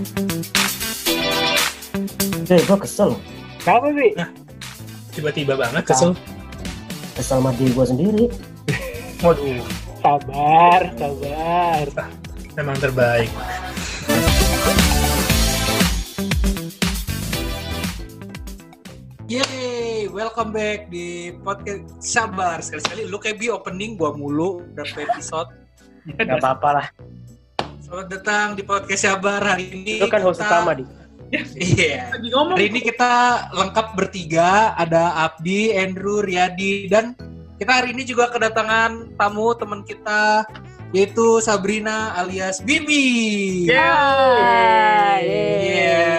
Eh, gue kesel. Kenapa, Bi? Tiba-tiba banget kesel. Kesel sama diri gue sendiri. Waduh, Sabar, sabar. memang terbaik. Yeay, welcome back di podcast Sabar. Sekali-sekali lu kayak bi opening gua mulu berapa episode. Gak apa-apa lah. Selamat datang di podcast Sabar hari ini. Itu kan host kita- utama, di. Iya. Hari ini kita lengkap bertiga, ada Abdi, Andrew, Riyadi, dan kita hari ini juga kedatangan tamu teman kita yaitu Sabrina alias Bibi. Hai. Iya.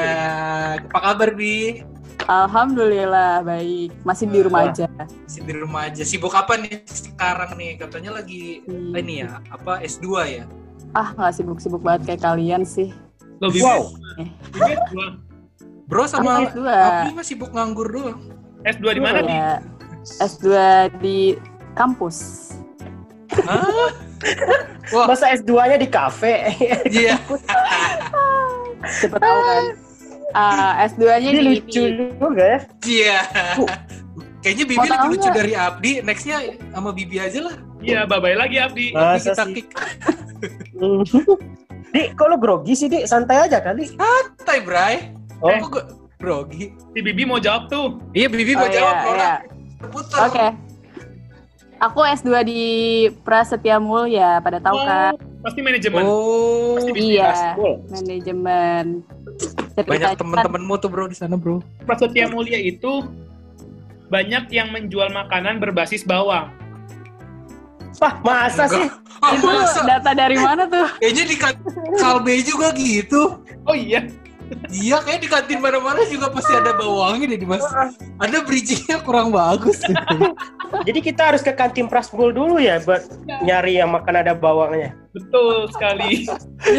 Apa kabar Bi? Alhamdulillah baik. Masih di rumah aja. Masih di rumah aja. Sibuk apa nih sekarang nih? Katanya lagi Hmm. ini ya, apa S2 ya? Ah nggak sibuk-sibuk banget kayak kalian sih. Lo, Bibi. Wow. Bibi S2. Bro sama S2. Abdi mah sibuk nganggur doang. S2 di mana, Bi? Ya, S2 di kampus. Hah? Wah, Masa S2-nya di kafe? iya. Siapa tahu kan. Ah, S2-nya Ini di, lucu di juga ya. Iya. Kayaknya Bibi lebih lucu dari Abdi. Nextnya sama Bibi aja lah. Iya, bye-bye lagi, Abdi. Abdi Masa kita sih? kick. Hmm. Di, kok lo grogi sih, Di? Santai aja kali. Santai, Bray. Oh. Kok gue grogi? Si Bibi mau jawab tuh. Iya, Bibi Oh, mau jawab. iya, Nora. iya. Putar. Oke. Aku S2 di Prasetya Mulya, pada tahu kan? Pasti manajemen. Oh, Pasti bisnis. Iya, Cool. manajemen. banyak temen-temenmu tuh bro di sana bro. Prasetya Mulia itu banyak yang menjual makanan berbasis bawang. Wah, masa Enggak. sih? Ah, Itu masa? data dari mana tuh? Kayaknya di Kalbe juga gitu. Oh iya, Iya, kayak di kantin mana-mana juga pasti ada bawangnya deh di mas. Ada bridgingnya kurang bagus. Jadi kita harus ke kantin Prasbul dulu ya buat nyari yang makan ada bawangnya. betul sekali.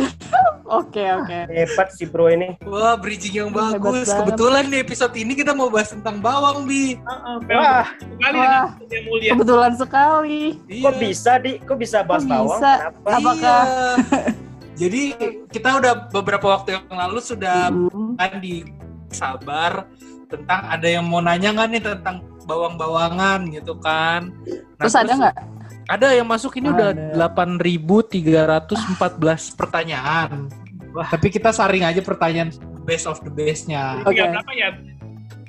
Oke, oke. Hebat si bro ini. Wah, bridging yang Hebat bagus. banget. Kebetulan di episode ini kita mau bahas tentang bawang, Bi. Heeh, Wah, sekali Wah. dengan Prasetya Mulia. Kebetulan sekali. kok bisa, Di? Kok bisa bahas Kok bawang? bisa? Kenapa? Apakah- Iya. Jadi kita udah beberapa waktu yang lalu sudah Hmm. kan di sabar tentang ada yang mau nanya nggak nih tentang bawang-bawangan gitu kan. Nah, Terus ada nggak? Ada yang masuk ini udah Ada. 8.314 pertanyaan. Wah, tapi kita saring aja pertanyaan best of the best-nya. Oke. Tinggal berapa ya?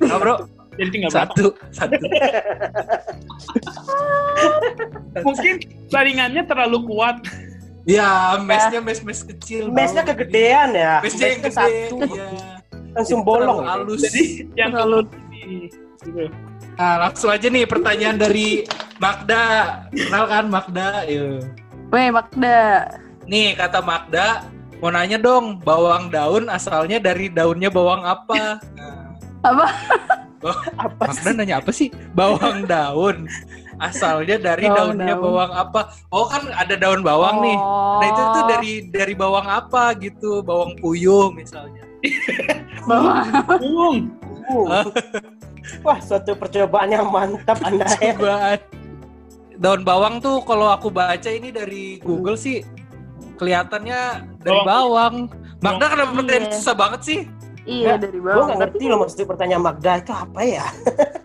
Nah, bro, Jadi tinggal berapa? satu, satu. Mungkin saringannya terlalu kuat. Ya, mesnya mes-mes kecil. bro. Mesnya kegedean ya. Mesnya yang Mesnya gede. satu. Iya. Langsung bolong. halus. Jadi yang. Gitu. Nah, langsung aja nih pertanyaan dari Magda. Kenal kan Magda? Yuk. Weh, Magda. Nih kata Magda, mau nanya dong, bawang daun asalnya dari daunnya bawang apa? Nah, Apa? Apa Magda nanya apa sih? Bawang daun. Asalnya dari Bawang daunnya daun. bawang apa? Oh kan ada daun bawang nih. Nah itu tuh Oh, dari dari bawang apa gitu? Bawang puyuh misalnya. bawang. Bung. Uh. Wah, suatu percobaan yang mantap Anda ya. Cobaan. Daun bawang tuh kalau aku baca ini dari Google sih kelihatannya dari bawang. Magda kenapa Iya. pertanyaan susah banget sih? Iya, Ya, dari Gue bawang. gak ngerti loh maksud pertanyaan Magda itu apa ya?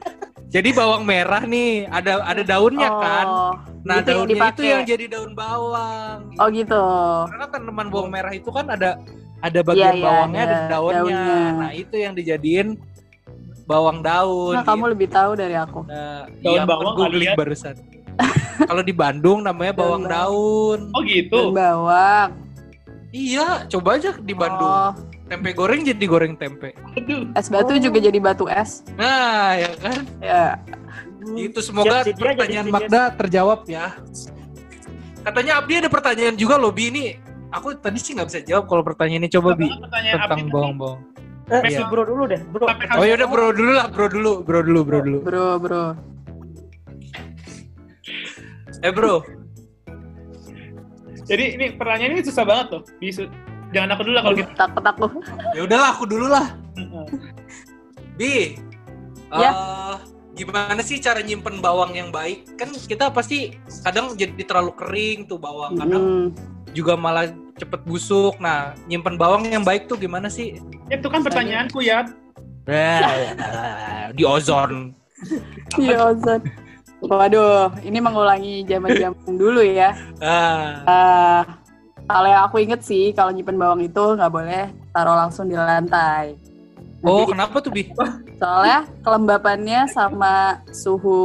Jadi bawang merah nih, ada ada daunnya kan. Oh, Nah, itu yang daunnya itu dipakai. yang jadi daun bawang. Oh gitu. Karena tanaman bawang merah itu kan ada ada bagian Iya, iya, bawangnya ada ada daunnya. daunnya. Nah, itu yang dijadiin bawang daun. Nah, kamu gitu. lebih tahu dari aku. Nah, Daun iya, bawang aku googling barusan. Kalau di Bandung namanya Daun bawang daun. Oh gitu. Dan bawang. Iya, coba aja di Bandung. Oh, Tempe goreng jadi goreng tempe. Aduh. es batu juga jadi batu es. Nah, ya kan? Ya. Itu semoga Siap, siap, dia pertanyaan jadi Magda terjawab ya. Katanya Abdi ada pertanyaan juga loh Bi ini. Aku tadi sih nggak bisa jawab kalau pertanyaan ini coba Bi Pertanyaan tentang bawang-bawang. Eh, Iya. bro dulu deh, bro. Oh yaudah bro dulu lah, bro dulu, bro dulu, bro dulu. Bro, bro. Eh bro, Jadi ini pertanyaan ini susah banget loh. Bisa jangan aku dulu lah kalau gitu. Takut aku. ya udahlah aku dulu lah. Bi, Ya. eh, gimana sih cara nyimpen bawang yang baik? Kan kita pasti kadang jadi terlalu kering tuh bawang, kadang Hmm. juga malah cepet busuk. Nah, nyimpen bawang yang baik tuh gimana sih? Itu kan pertanyaanku ya. di ozon. Iya, Ozon. Waduh, ini mengulangi zaman-zaman dulu ya. Ah, Eh, kalau yang aku inget sih, kalau nyimpen bawang itu nggak boleh taruh langsung di lantai. oh Nanti- kenapa tuh bi? soalnya kelembapannya sama suhu,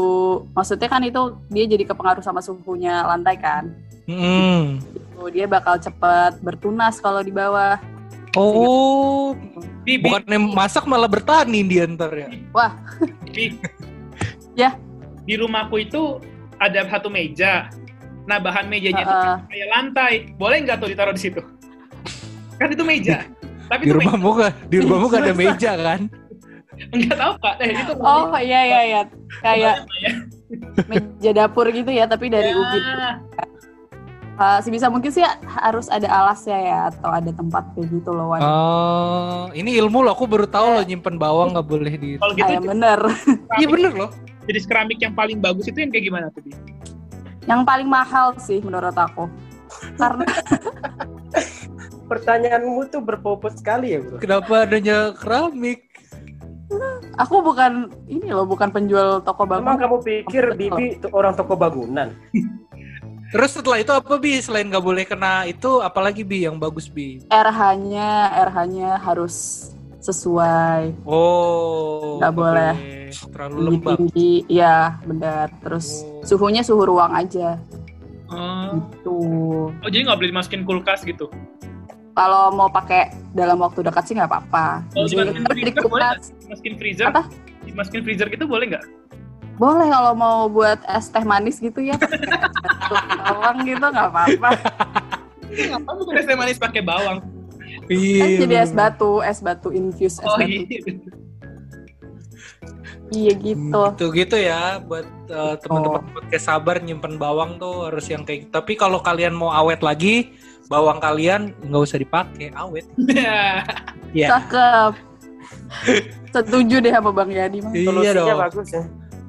maksudnya kan itu dia jadi kepengaruh sama suhunya lantai kan. Hmm. Tuh, dia bakal cepet bertunas kalau di bawah. Oh, Bi, bi, bukan masak malah bertani dia ntar ya. bi. Ya. Di rumahku itu ada satu meja. Nah, bahan mejanya itu kayak lantai. Boleh nggak tuh ditaruh di situ? Kan itu meja. Tapi Di itu rumahmu kan, di rumahmu kan ada meja kan? Enggak tahu, Kak. Eh, itu Oh iya iya iya, kayak ya. meja dapur gitu ya, tapi dari Ya. ubin. Uh, sebisa mungkin sih harus ada alasnya ya, atau ada tempat kayak gitu loh. Wan. Oh, ini ilmu loh. Aku baru tahu loh nyimpen bawang nggak boleh di. Kalau gitu Ah, yang bener. Iya bener loh. jenis keramik yang paling bagus itu yang kayak gimana tuh? Yang paling mahal sih menurut aku. Karena Pertanyaanmu tuh berbobot sekali ya bro. Kenapa adanya keramik? aku bukan ini loh, bukan penjual toko Emang bangunan. kamu pikir Bibi itu orang toko bangunan? Terus setelah itu apa bi? Selain nggak boleh kena itu, apalagi bi yang bagus bi? RH-nya, RH-nya harus sesuai Oh, Nggak boleh. Terlalu tinggi lembab. tinggi, iya benar. Terus Oh. suhunya suhu ruang aja, Oh, gitu. oh jadi nggak boleh dimasukin kulkas gitu? Kalau mau pakai dalam waktu dekat sih nggak apa-apa. Oh, dimasukin kita di boleh kulkas. Dimasukin freezer? Apa? Dimasukin freezer gitu boleh nggak? Boleh kalau mau buat es teh manis gitu ya. Bawang gitu nggak apa-apa. Ngapain bukan es teh manis pakai bawang? Iya. Kan jadi es batu, es batu infuse es Oh batu. iya. Iya gitu. Gitu gitu ya buat uh, teman-teman Oh. podcast sabar nyimpen bawang tuh harus yang kayak gitu. Tapi kalau kalian mau awet lagi, bawang kalian nggak usah dipakai, awet. Ya. Ya. Cakep. Setuju deh sama Bang Yani mah. Iya dong. bagus ya.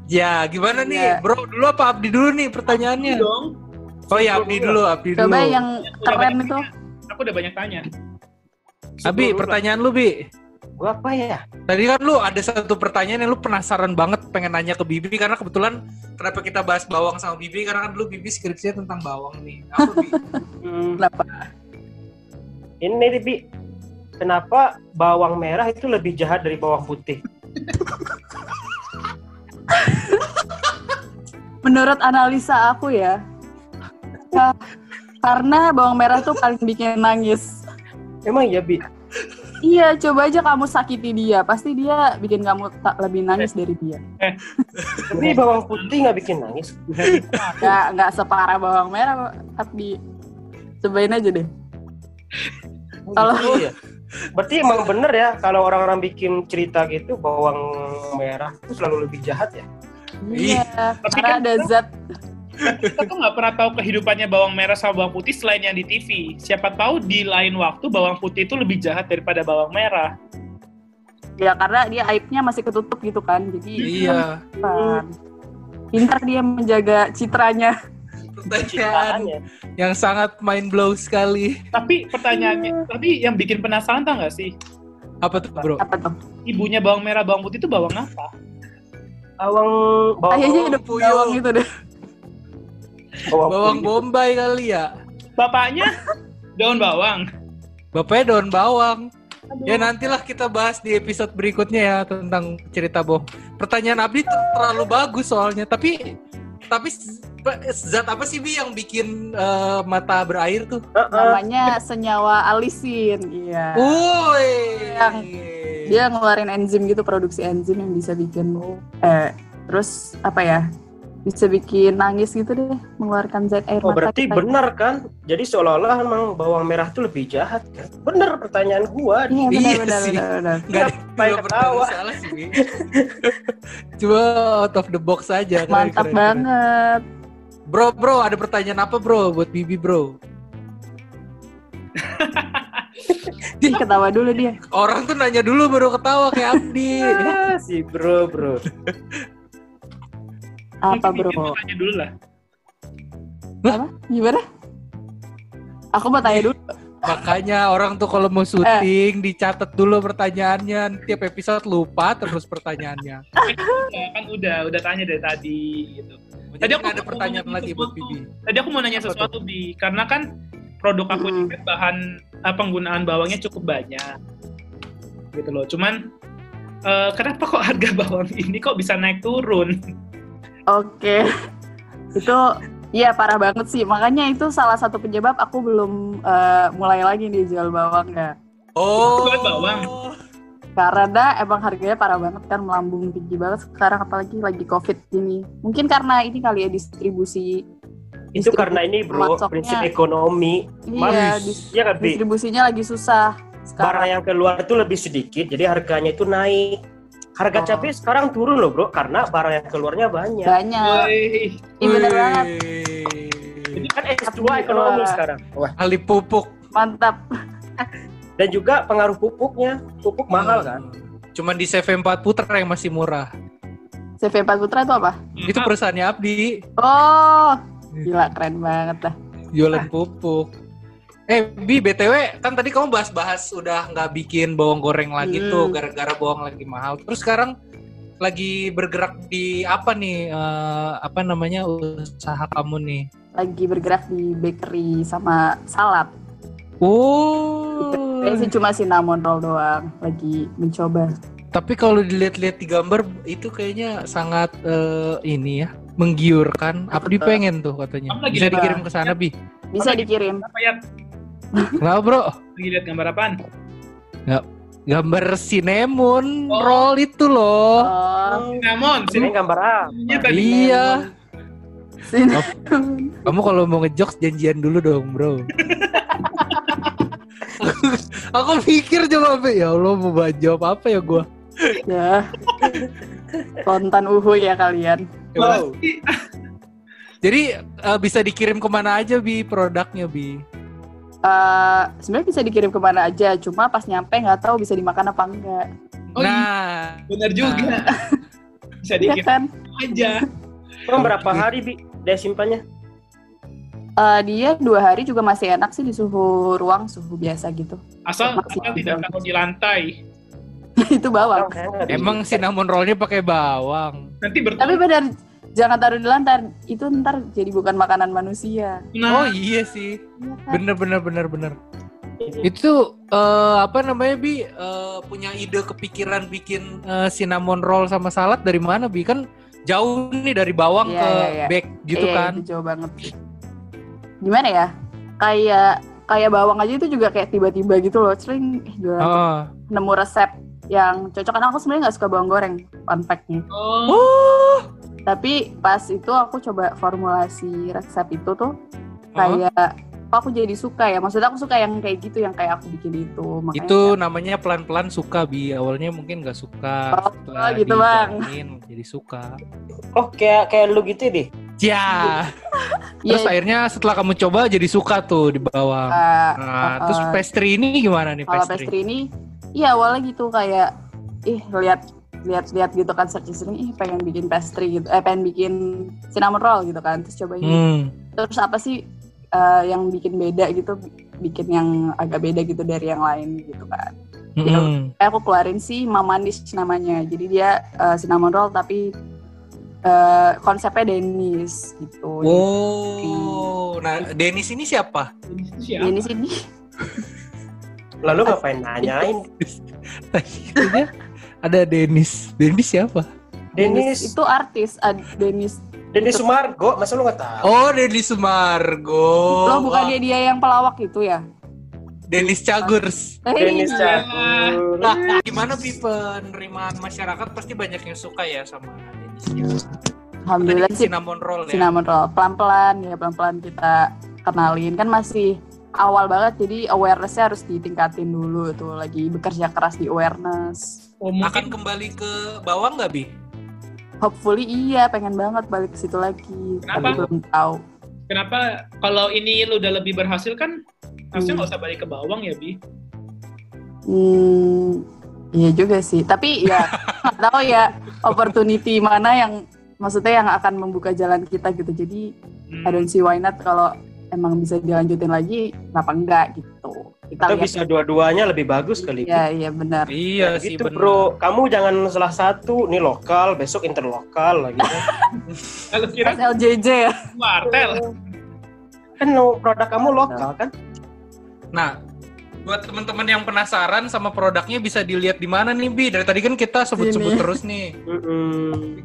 Ya, gimana nih? Iya. Bro, dulu apa Abdi dulu nih pertanyaannya? dong. Oh ya, Abdi dulu, Abdi dulu. Coba yang keren itu. Aku udah banyak tanya. Abi, pertanyaan lu, Bi. Gua apa ya? Tadi kan lu ada satu pertanyaan yang lu penasaran banget pengen nanya ke Bibi karena kebetulan kenapa kita bahas bawang sama Bibi karena kan dulu Bibi skripsinya tentang bawang nih. Apa? Hmm, Kenapa? ini nih Bi. Kenapa bawang merah itu lebih jahat dari bawang putih? Menurut analisa aku ya, ka- karena bawang merah tuh paling bikin nangis. Emang iya Bi? Iya, coba aja kamu sakiti dia, pasti dia bikin kamu tak lebih nangis dari dia. Tapi bawang putih nggak bikin nangis. Nggak nggak separah bawang merah, tapi cobain aja deh. Kalau- Oh, iya. Berarti emang bener ya kalau orang-orang bikin cerita gitu bawang merah itu selalu lebih jahat ya? Iya, Tapi karena kan- ada zat. Kita tuh nggak pernah tahu kehidupannya bawang merah sama bawang putih selain yang di TV. Siapa tahu di lain waktu bawang putih itu lebih jahat daripada bawang merah. Ya karena dia aibnya masih ketutup gitu kan, jadi iya. kan. Pintar dia menjaga citranya. Pertanyaan yang sangat mind blow sekali. Tapi pertanyaannya, tapi yang bikin penasaran tau nggak sih? Apa tuh, Bro? Apa tuh? Ibunya bawang merah, bawang putih itu bawang apa? Bawang bawang, Kayaknya ada puyuh. gitu deh. Bawang, Bawang bombay kali ya. Bapaknya daun bawang. Bapaknya daun bawang. Ya nantilah kita bahas di episode berikutnya ya tentang cerita bohong. Pertanyaan Abdi terlalu bagus soalnya, tapi tapi zat apa sih Bi yang bikin eh, mata berair tuh? Heeh. Namanya senyawa alisin, iya. Woi. Yang- Dia ngeluarin enzim gitu, produksi enzim yang bisa bikin eh terus apa ya? Bisa bikin nangis gitu deh, mengeluarkan zat air Oh mata. berarti kita. benar kan? Jadi seolah-olah emang bawang merah tuh lebih jahat kan? Bener pertanyaan gua. Iya, benar Iya benar sih. benar benar. Nggak ada ketawa? salah sih. Cuma out of the box aja. keren, Mantap keren, keren. banget. Bro, bro, ada pertanyaan apa bro buat Bibi bro? Ih, ketawa dulu dia. Orang tuh nanya dulu baru ketawa kayak Abdi. Ah, si bro bro. Apa bro? Tanya dulu lah. Apa? Gimana? Aku mau tanya dulu. Makanya orang tuh kalau mau syuting dicatat dulu pertanyaannya. Tiap episode lupa terus pertanyaannya. Ya, kan udah udah tanya dari tadi gitu. Tadi aku ada mau pertanyaan nanya lagi buat. Bibi. Tadi aku mau nanya Apa sesuatu bi, karena kan produk aku ini Hmm. kan bahan eh, penggunaan bawangnya cukup banyak, gitu loh. Cuman eh, kenapa kok harga bawang ini kok bisa naik turun? Oke. itu Iya parah banget sih. Makanya itu salah satu penyebab aku belum eh, mulai lagi nih jual bawang ya. Oh. Bukan bawang. Karena emang harganya parah banget kan melambung tinggi banget sekarang apalagi lagi covid ini. Mungkin karena ini kali ya distribusi. Itu distribusi karena ini bro, masoknya. prinsip ekonomi. Iya, Mas, dis- ya kan, distribusinya lagi susah Barang sekarang. yang keluar itu lebih sedikit, jadi harganya itu naik. Harga Oh. cabai sekarang turun loh bro, karena barang yang keluarnya banyak. Banyak. Iya bener banget. Ini kan S2 Tapi, ekonomi wah. sekarang. Wah. Ali pupuk. Mantap. Dan juga pengaruh pupuknya, pupuk mahal kan. Cuman di CV4 Putra yang masih murah. CV4 Putra itu apa? Itu perusahaannya Abdi Oh, gila keren banget dah. jualan pupuk. Eh, Bi, BTW, kan tadi kamu bahas-bahas udah nggak bikin bawang goreng lagi Hmm. tuh gara-gara bawang lagi mahal. Terus sekarang lagi bergerak di apa nih? eh, apa namanya usaha kamu nih? Lagi bergerak di bakery sama salad. Oh. Kayaknya sih cuma cinnamon roll doang. Lagi mencoba. Tapi kalau dilihat-lihat di gambar itu kayaknya sangat eh, ini ya menggiurkan. Abdi Betul. pengen tuh katanya. Bisa dikirim ke sana bi. Bisa Apa dikirim. apa ya? Kenapa bro? Lagi lihat gambar apaan? Gambar cinnamon Oh. roll itu loh. Oh, Cinnamon, Ini gambar apa? Iya. cinnamon. Kamu kalau mau ngejokes janjian dulu dong, bro. aku, pikir coba, Be. ya Allah mau bahas jawab apa ya gua? ya. Kontan uhu ya kalian. Wow. Jadi eh, bisa dikirim ke mana aja bi produknya bi? Eh, sebenarnya bisa dikirim ke mana aja, cuma pas nyampe nggak tahu bisa dimakan apa enggak. Oh iya, nah, benar juga. Bisa Iya dikit kan? aja. Emang berapa hari bi dia simpannya? Eh, dia dua hari juga masih enak sih di suhu ruang, suhu biasa gitu. Asal, Masih asal tidak taruh di lantai. itu bawang. Di- emang cinnamon rollnya pakai bawang. Nanti Tapi bertemu. benar, jangan taruh di lantai. Itu ntar jadi bukan makanan manusia. Oh Nah, iya sih, Iya kan? bener bener bener bener. Ini. Itu eh, apa namanya bi? Eh, punya ide kepikiran bikin eh, cinnamon roll sama salad dari mana bi? Kan jauh nih dari bawang Iya, ke iya, iya. bake gitu Iya, kan? Itu jauh banget. Gimana ya? Kayak kayak bawang aja itu juga kayak tiba-tiba gitu loh. Sering eh, jualan Oh. nemu resep yang cocok karena aku sebenarnya nggak suka bawang goreng fun fact-nya. oh, Oh. Tapi pas itu aku coba formulasi resep itu tuh Oh. kayak kok aku jadi suka ya. Maksudnya aku suka yang kayak gitu yang kayak aku bikin itu. Makanya Itu namanya pelan-pelan suka bi. Awalnya mungkin nggak suka. Oh, setelah gitu, Bang. jadi suka. Oh kayak kayak lu gitu deh. Ya. Iya, Terus akhirnya setelah kamu coba jadi suka tuh di bawang. uh, Nah, uh, terus pastry ini gimana nih kalau pastry? pastry ini iya awalnya gitu kayak ih lihat lihat lihat gitu kan search sering ih pengen bikin pastry gitu eh pengen bikin cinnamon roll gitu kan terus coba ini Hmm. terus apa sih eh, yang bikin beda gitu bikin yang agak beda gitu dari yang lain gitu kan Mm-mm. eh, aku keluarin sih mamanis namanya jadi dia eh, cinnamon roll tapi eh, konsepnya Dennis gitu Oh, nah Dennis ini siapa? ini siapa? Dennis ini Lalu ngapain nanyain? ada Dennis. Dennis siapa? Dennis, itu artis ad, Dennis Dennis Sumargo, masa lu nggak tahu? Oh, Dennis Sumargo. lo bukannya dia yang pelawak itu ya Dennis Cagurs. Dennis Iya. Cagur. Nah, gimana Bi penerimaan masyarakat pasti banyak yang suka ya sama Dennis. Alhamdulillah Tadi sih cinnamon roll ya. cinnamon roll pelan-pelan ya pelan-pelan kita kenalin kan masih awal banget jadi awarenessnya harus ditingkatin dulu tuh lagi bekerja keras di awareness Oh, Akan mungkin kembali ke bawang nggak Bi? hopefully iya pengen banget balik ke situ lagi tapi Kenapa? belum tahu kenapa kalau ini lu udah lebih berhasil kan harusnya Hmm. nggak usah balik ke bawang ya bi hmm, iya juga sih tapi ya nggak tahu ya opportunity mana yang maksudnya yang akan membuka jalan kita gitu jadi Hmm. I don't see why not kalau emang bisa dilanjutin lagi kenapa enggak gitu Kita Atau lihat. bisa dua-duanya lebih bagus kali. Iya, iya benar. Iya sih gitu bener. bro, kamu jangan salah satu nih lokal, besok interlokal lagi. kan. Kalau kira SLJJ ya. wartel. kan no, produk kamu lokal kan? Nah, buat teman-teman yang penasaran sama produknya bisa dilihat di mana nih Bi? Dari tadi kan kita sebut-sebut Sini. terus nih.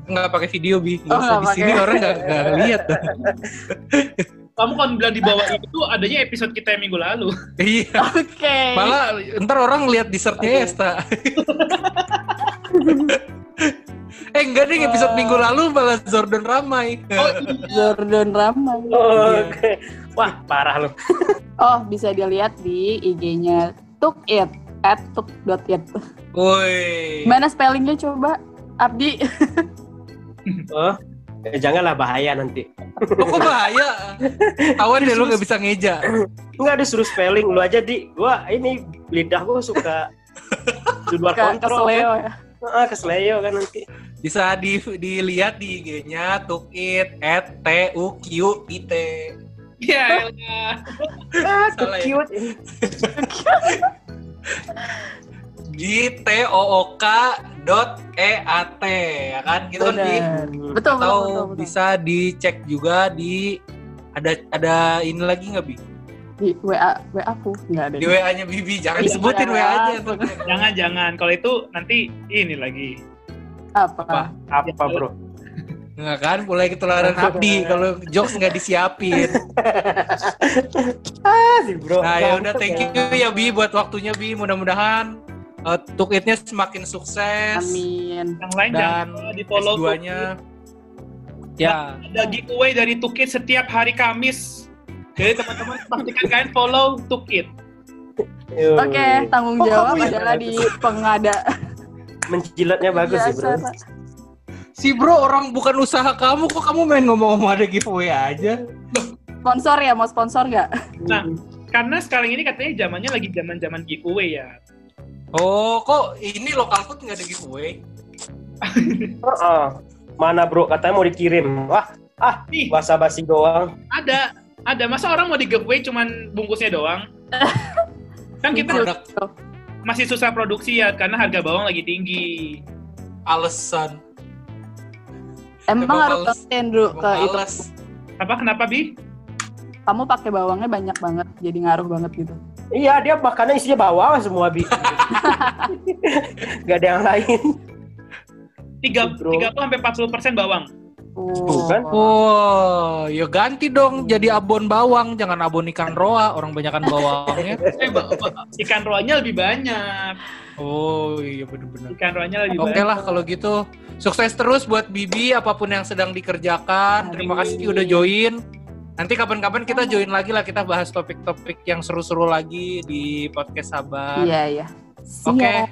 Nggak pakai video Bi. Nggak Oh, usah di sini orang nggak nggak lihat. Kamu kalau bilang di bawah itu adanya episode kita yang minggu lalu. Iya. Oke. Malah ntar orang lihat dessertnya Esta. eh enggak deh episode minggu lalu malah Jordan ramai. Oh, Jordan Ramai. Oh, Iya. Oke, wah parah loh. Oh, bisa dilihat di IG-nya tukit at tuk.it. Woi. Gimana spellingnya coba? Abdi. Oh, eh, janganlah bahaya nanti. Oh, kok bahaya? Awan deh lu nggak bisa ngeja. Enggak disuruh spelling lu aja di. Gua ini lidah gua suka di luar kontrol. Kan. ya. Ah, kesleo kan nanti. Bisa di, dilihat di IG-nya tukit at t u q i t. ya. Ah, ya? cute. di t o o k dot e a t ya kan gitu kan? Benar. Betul, betul, atau betul, betul. bisa dicek juga di ada ada ini lagi nggak bi Di WA, WA aku. Nggak ada. di wa nya bibi jangan Iya, disebutin wa nya. Jangan jangan kalau itu nanti ini lagi. Apa? Apa? Apa, Bro? nggak kan mulai ketularan abdi kalau jokes nggak disiapin Ah, si Bro. nah ya udah thank you ya bi buat waktunya bi mudah-mudahan uh, tukitnya semakin sukses Amin. Yang lain dan jangan di follow S2 nya ya Ada giveaway dari Tukit setiap hari Kamis. Jadi teman-teman pastikan kalian follow Tukit. Oke, tanggung Oh, jawab yang adalah di pengada. Menjilatnya bagus sih, Bro. Pak. si bro orang bukan usaha kamu kok kamu main ngomong-ngomong ada giveaway aja Sponsor ya, mau sponsor nggak? Nah, karena sekarang ini katanya zamannya lagi zaman-zaman giveaway ya. Oh kok ini lokal food nggak ada giveaway Heeh. Mana, Bro? Katanya mau dikirim. Wah, ah, Nih, basa-basi doang. ada ada masa orang mau di giveaway cuman bungkusnya doang. kan kita produk masih susah produksi ya karena harga bawang lagi tinggi. alasan Emang harus Andrew Emang ke itu. Apa kenapa bi? Kamu pakai bawangnya banyak banget, jadi ngaruh banget gitu. Iya, dia makannya isinya bawang semua, Bi. Gak ada yang lain. Tiga tiga puluh sampai empat puluh persen bawang. Tuh kan. Oh, ya ganti dong jadi abon bawang, jangan abon ikan roa, orang banyakan bawangnya. Eh, ikan roanya lebih banyak. Oh, iya bener-bener. Ikan roanya lebih Oke banyak. lah kalau gitu. Sukses terus buat Bibi apa pun yang sedang dikerjakan. Terima kasih udah join. Nanti kapan-kapan kita join lagi lah kita bahas topik-topik yang seru-seru lagi di podcast Sabar. Iya, iya. Oke.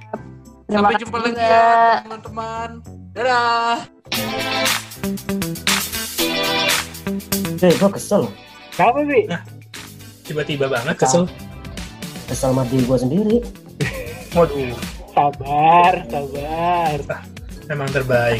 Terima Sampai jumpa lagi ya teman-teman. Dadah. Eh, gue kesel. Kenapa, Bi? Tiba-tiba banget kesel. Kesel sama diri gue sendiri. Waduh. Sabar, sabar. Memang terbaik.